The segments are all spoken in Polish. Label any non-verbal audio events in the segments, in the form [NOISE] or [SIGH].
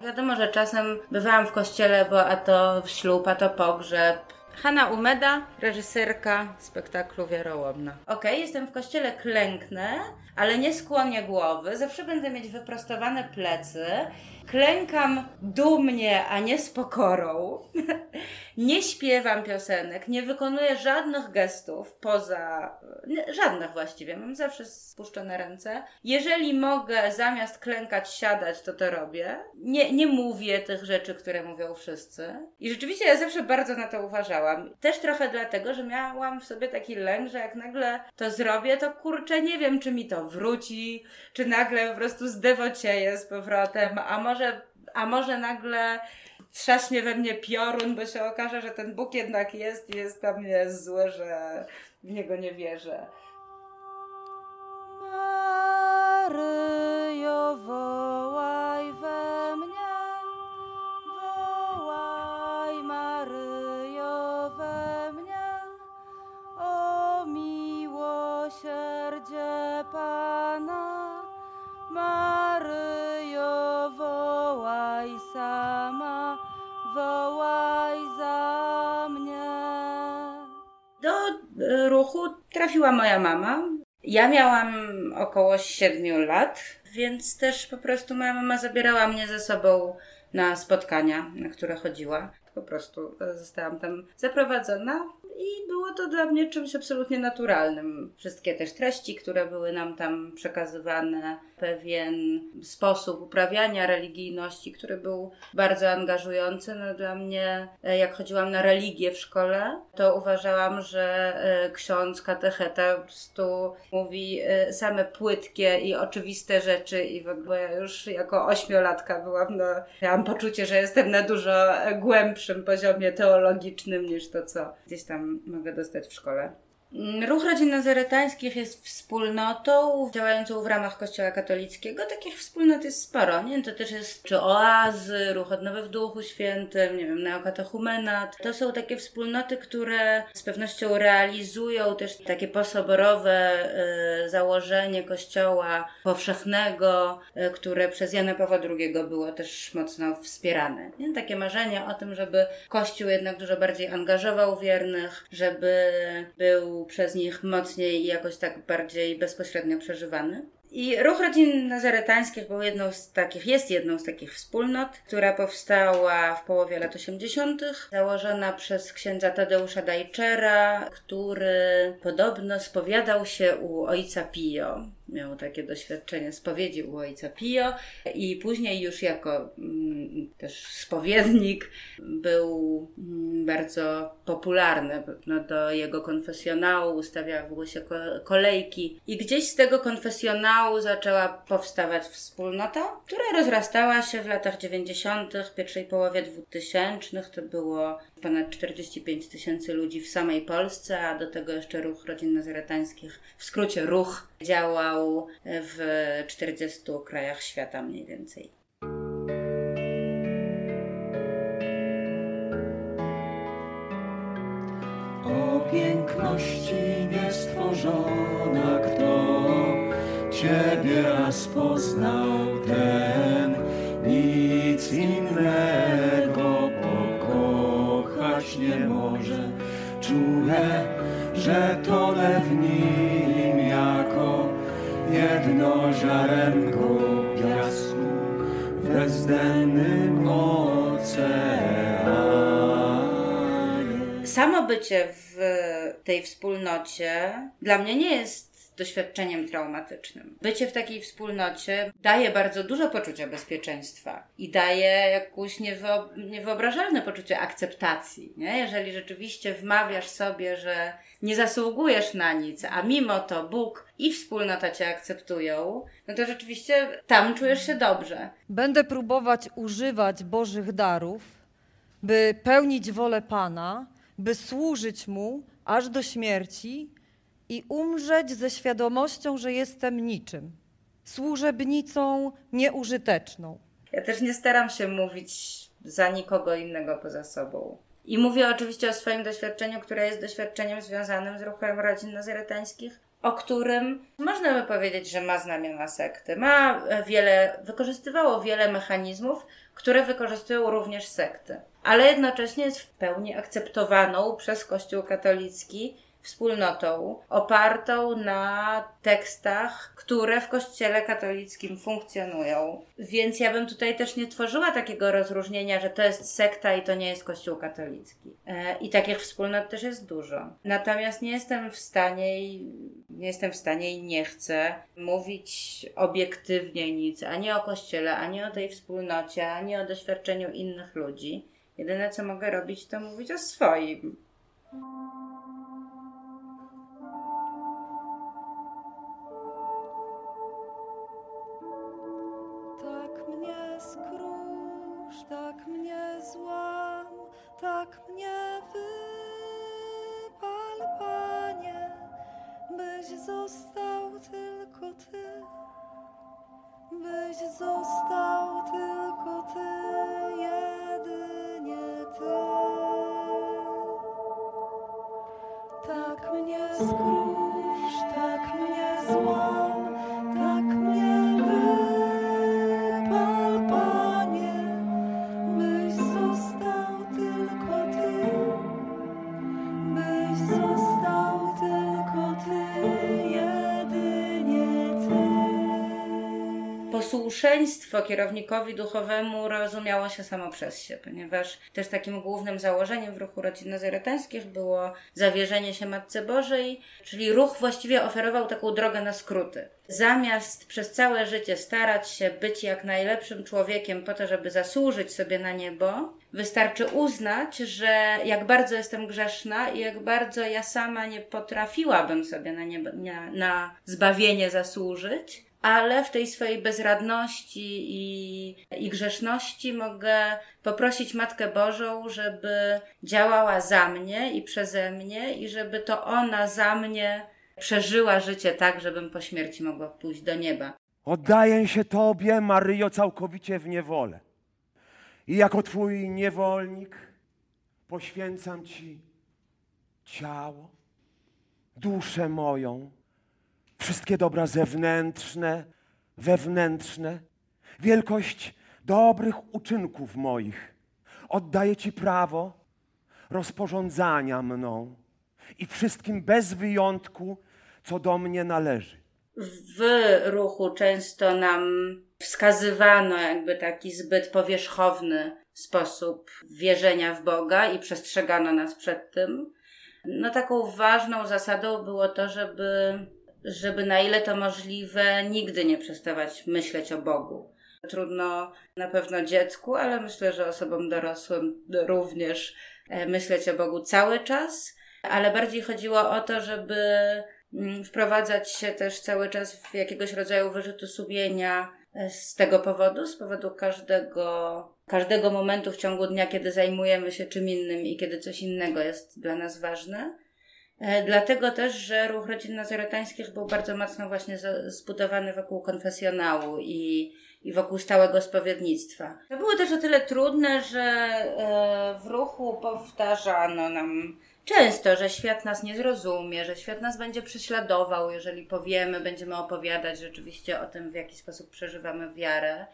Wiadomo, że czasem bywałam w kościele, bo a to ślub, a to pogrzeb. Hanna Umeda, reżyserka spektaklu Wiarołomna. Okej, okay, jestem w kościele, klęknę, ale nie skłonię głowy. Zawsze będę mieć wyprostowane plecy. Klękam dumnie, a nie z pokorą. [LAUGHS] nie śpiewam piosenek, nie wykonuję żadnych gestów poza. żadnych właściwie. Mam zawsze spuszczone ręce. Jeżeli mogę zamiast klękać, siadać, to to robię. Nie, nie mówię tych rzeczy, które mówią wszyscy. I rzeczywiście ja zawsze bardzo na to uważałam. Też trochę dlatego, że miałam w sobie taki lęk, że jak nagle to zrobię, to kurczę, nie wiem, czy mi to wróci, czy nagle po prostu zdewocieję z powrotem, a może, a może nagle trzaśnie we mnie piorun, bo się okaże, że ten Bóg jednak jest i jest dla mnie zły, że w niego nie wierzę. Ruchu trafiła moja mama. Ja miałam około 7 lat, więc też po prostu moja mama zabierała mnie ze sobą na spotkania, na które chodziła. Po prostu e, zostałam tam zaprowadzona i było to dla mnie czymś absolutnie naturalnym. Wszystkie też treści, które były nam tam przekazywane, pewien sposób uprawiania religijności, który był bardzo angażujący. No dla mnie, e, jak chodziłam na religię w szkole, to uważałam, że e, ksiądz katecheta po prostu mówi e, same płytkie i oczywiste rzeczy i w ogóle ja już jako ośmiolatka byłam, no, miałam poczucie, że jestem na dużo głębszym poziomie teologicznym niż to, co gdzieś tam mogę dostać w szkole. Ruch Rodzin Nazaretańskich jest wspólnotą działającą w ramach Kościoła katolickiego. Takich wspólnot jest sporo, nie? To też jest czy oazy, Ruch Odnowy w Duchu Świętym, nie wiem, Neokatechumenat. To są takie wspólnoty, które z pewnością realizują też takie posoborowe y, założenie Kościoła powszechnego, y, które przez Jana Pawła II było też mocno wspierane. Nie? Takie marzenie o tym, żeby Kościół jednak dużo bardziej angażował wiernych, żeby był przez nich mocniej i jakoś tak bardziej bezpośrednio przeżywany. I ruch rodzin nazaretańskich był jedną z takich, jest jedną z takich wspólnot, która powstała w połowie lat 80., założona przez księdza Tadeusza Dajczera, który podobno spowiadał się u ojca Pio miał takie doświadczenie spowiedzi u ojca Pio i później już jako mm, też spowiednik był mm, bardzo popularny. No, do jego konfesjonału ustawiały się kolejki i gdzieś z tego konfesjonału zaczęła powstawać wspólnota, która rozrastała się w latach 90., pierwszej połowie 2000. To było ponad 45 tysięcy ludzi w samej Polsce, a do tego jeszcze ruch rodzin nazaretańskich, w skrócie ruch, działał w 40 krajach świata mniej więcej. O piękności niestworzona, kto Ciebie raz poznał, ten nic innego pokochać nie może. Czuję, że to w ziarenko piasku w bezdennym oceanie. Samo bycie w tej wspólnocie dla mnie nie jest doświadczeniem traumatycznym. Bycie w takiej wspólnocie daje bardzo dużo poczucia bezpieczeństwa i daje jakieś niewyobrażalne poczucie akceptacji. Nie? Jeżeli rzeczywiście wmawiasz sobie, że nie zasługujesz na nic, a mimo to Bóg i wspólnota cię akceptują, no to rzeczywiście tam czujesz się dobrze. Będę próbować używać Bożych darów, by pełnić wolę Pana, by służyć Mu aż do śmierci i umrzeć ze świadomością, że jestem niczym, służebnicą nieużyteczną. Ja też nie staram się mówić za nikogo innego poza sobą. I mówię oczywiście o swoim doświadczeniu, które jest doświadczeniem związanym z ruchem rodzin nazaretańskich. o którym można by powiedzieć, że ma znamiona sekty. Ma wiele, wykorzystywało wiele mechanizmów, które wykorzystują również sekty. Ale jednocześnie jest w pełni akceptowaną przez Kościół katolicki wspólnotą opartą na tekstach, które w Kościele katolickim funkcjonują. Więc ja bym tutaj też nie tworzyła takiego rozróżnienia, że to jest sekta i to nie jest Kościół katolicki. E, I takich wspólnot też jest dużo. Natomiast nie jestem w stanie i nie jestem w stanie i nie chcę mówić obiektywnie nic ani o Kościele, ani o tej wspólnocie, ani o doświadczeniu innych ludzi. Jedyne co mogę robić, to mówić o swoim. Został tylko Ty, byś został tylko Ty, jedynie Ty. Tak mnie skrusz, Posłuszeństwo kierownikowi duchowemu rozumiało się samo przez się, ponieważ też takim głównym założeniem w ruchu rodzin nazaretańskich było zawierzenie się Matce Bożej, czyli ruch właściwie oferował taką drogę na skróty. Zamiast przez całe życie starać się być jak najlepszym człowiekiem po to, żeby zasłużyć sobie na niebo, wystarczy uznać, że jak bardzo jestem grzeszna i jak bardzo ja sama nie potrafiłabym sobie na, niebo, na, na zbawienie zasłużyć, ale w tej swojej bezradności i, i grzeszności mogę poprosić Matkę Bożą, żeby działała za mnie i przeze mnie i żeby to ona za mnie przeżyła życie tak, żebym po śmierci mogła pójść do nieba. Oddaję się Tobie, Maryjo, całkowicie w niewolę. I jako Twój niewolnik poświęcam Ci ciało, duszę moją, wszystkie dobra zewnętrzne, wewnętrzne, wielkość dobrych uczynków moich. Oddaję Ci prawo rozporządzania mną i wszystkim bez wyjątku, co do mnie należy. W ruchu często nam wskazywano jakby taki zbyt powierzchowny sposób wierzenia w Boga i przestrzegano nas przed tym. No taką ważną zasadą było to, żeby, żeby na ile to możliwe nigdy nie przestawać myśleć o Bogu. Trudno na pewno dziecku, ale myślę, że osobom dorosłym również e, myśleć o Bogu cały czas, ale bardziej chodziło o to, żeby mm, wprowadzać się też cały czas w jakiegoś rodzaju wyrzutu sumienia e, z tego powodu, z powodu każdego, każdego momentu w ciągu dnia, kiedy zajmujemy się czym innym i kiedy coś innego jest dla nas ważne. E, Dlatego też, że ruch rodzin nazaretańskich był bardzo mocno właśnie zbudowany wokół konfesjonału i, i wokół stałego spowiednictwa. To było też o tyle trudne, że e, w ruchu powtarzano nam często, że świat nas nie zrozumie, że świat nas będzie prześladował, jeżeli powiemy, będziemy opowiadać rzeczywiście o tym, w jaki sposób przeżywamy wiarę.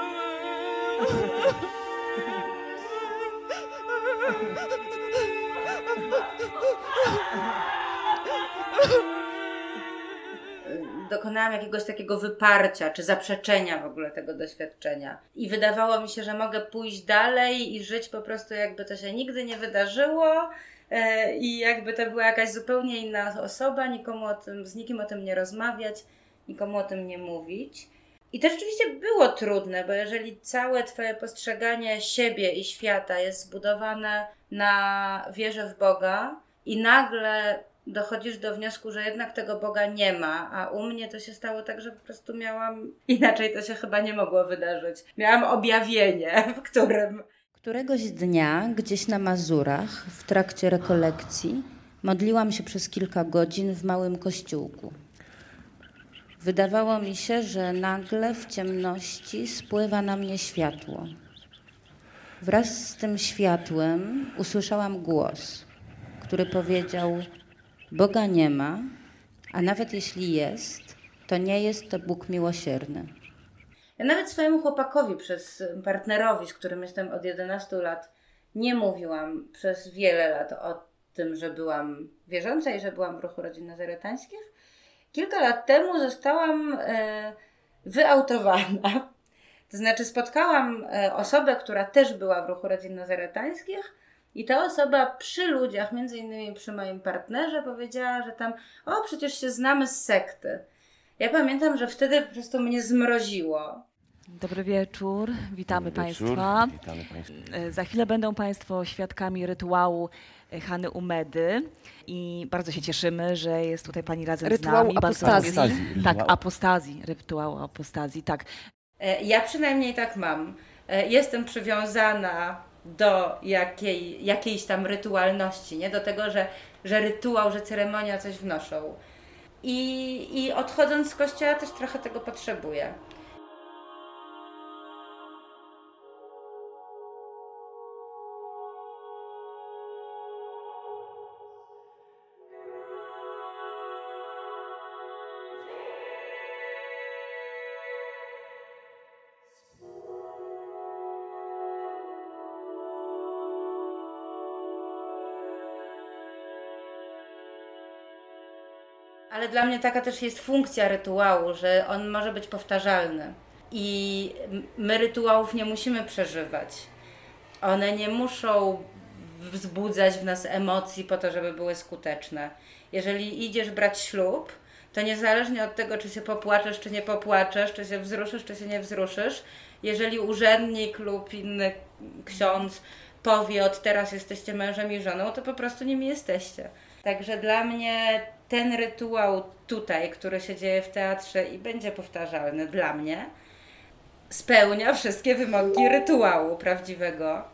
[LAUGHS] dokonałam jakiegoś takiego wyparcia czy zaprzeczenia w ogóle tego doświadczenia. I wydawało mi się, że mogę pójść dalej i żyć po prostu jakby to się nigdy nie wydarzyło e, i jakby to była jakaś zupełnie inna osoba, nikomu o tym, z nikim o tym nie rozmawiać, nikomu o tym nie mówić. I to rzeczywiście było trudne, bo jeżeli całe Twoje postrzeganie siebie i świata jest zbudowane na wierze w Boga i nagle dochodzisz do wniosku, że jednak tego Boga nie ma, a u mnie to się stało tak, że po prostu miałam, [LAUGHS] inaczej to się chyba nie mogło wydarzyć. Miałam objawienie, w którym Któregoś dnia, gdzieś na Mazurach, w trakcie rekolekcji, modliłam się przez kilka godzin w małym kościółku. Wydawało mi się, że nagle w ciemności spływa na mnie światło. Wraz z tym światłem usłyszałam głos, który powiedział: Boga nie ma, a nawet jeśli jest, to nie jest to Bóg miłosierny. Ja nawet swojemu chłopakowi, przez partnerowi, z którym jestem od 11 lat, nie mówiłam przez wiele lat o tym, że byłam wierząca i że byłam w ruchu rodzin nazaretańskich. Kilka lat temu zostałam e, wyautowana. [LAUGHS] To znaczy spotkałam e, osobę, która też była w ruchu rodzin nazaretańskich i ta osoba przy ludziach, między innymi przy moim partnerze, powiedziała, że tam, o przecież się znamy z sekty. Ja pamiętam, że wtedy po prostu mnie zmroziło. Dobry wieczór, witamy Dobry wieczór. Państwa. Witamy Państwa. E, Za chwilę będą Państwo świadkami rytuału e, Hany Umedy i bardzo się cieszymy, że jest tutaj Pani razem Rytuału z nami. Bardzo apostazji. Apostazji. Tak, Rytuał. apostazji, rytuału apostazji, tak. E, Ja przynajmniej tak mam. Jestem przywiązana do jakiej, jakiejś tam rytualności, nie? do tego, że, że rytuał, że ceremonia coś wnoszą. I, I odchodząc z kościoła też trochę tego potrzebuję. Ale dla mnie taka też jest funkcja rytuału, że on może być powtarzalny. I my rytuałów nie musimy przeżywać. One nie muszą wzbudzać w nas emocji po to, żeby były skuteczne. Jeżeli idziesz brać ślub, to niezależnie od tego, czy się popłaczesz, czy nie popłaczesz, czy się wzruszysz, czy się nie wzruszysz, jeżeli urzędnik lub inny ksiądz powie od teraz jesteście mężem i żoną, to po prostu nimi jesteście. Także dla mnie ten rytuał tutaj, który się dzieje w teatrze i będzie powtarzalny dla mnie, spełnia wszystkie wymogi rytuału prawdziwego.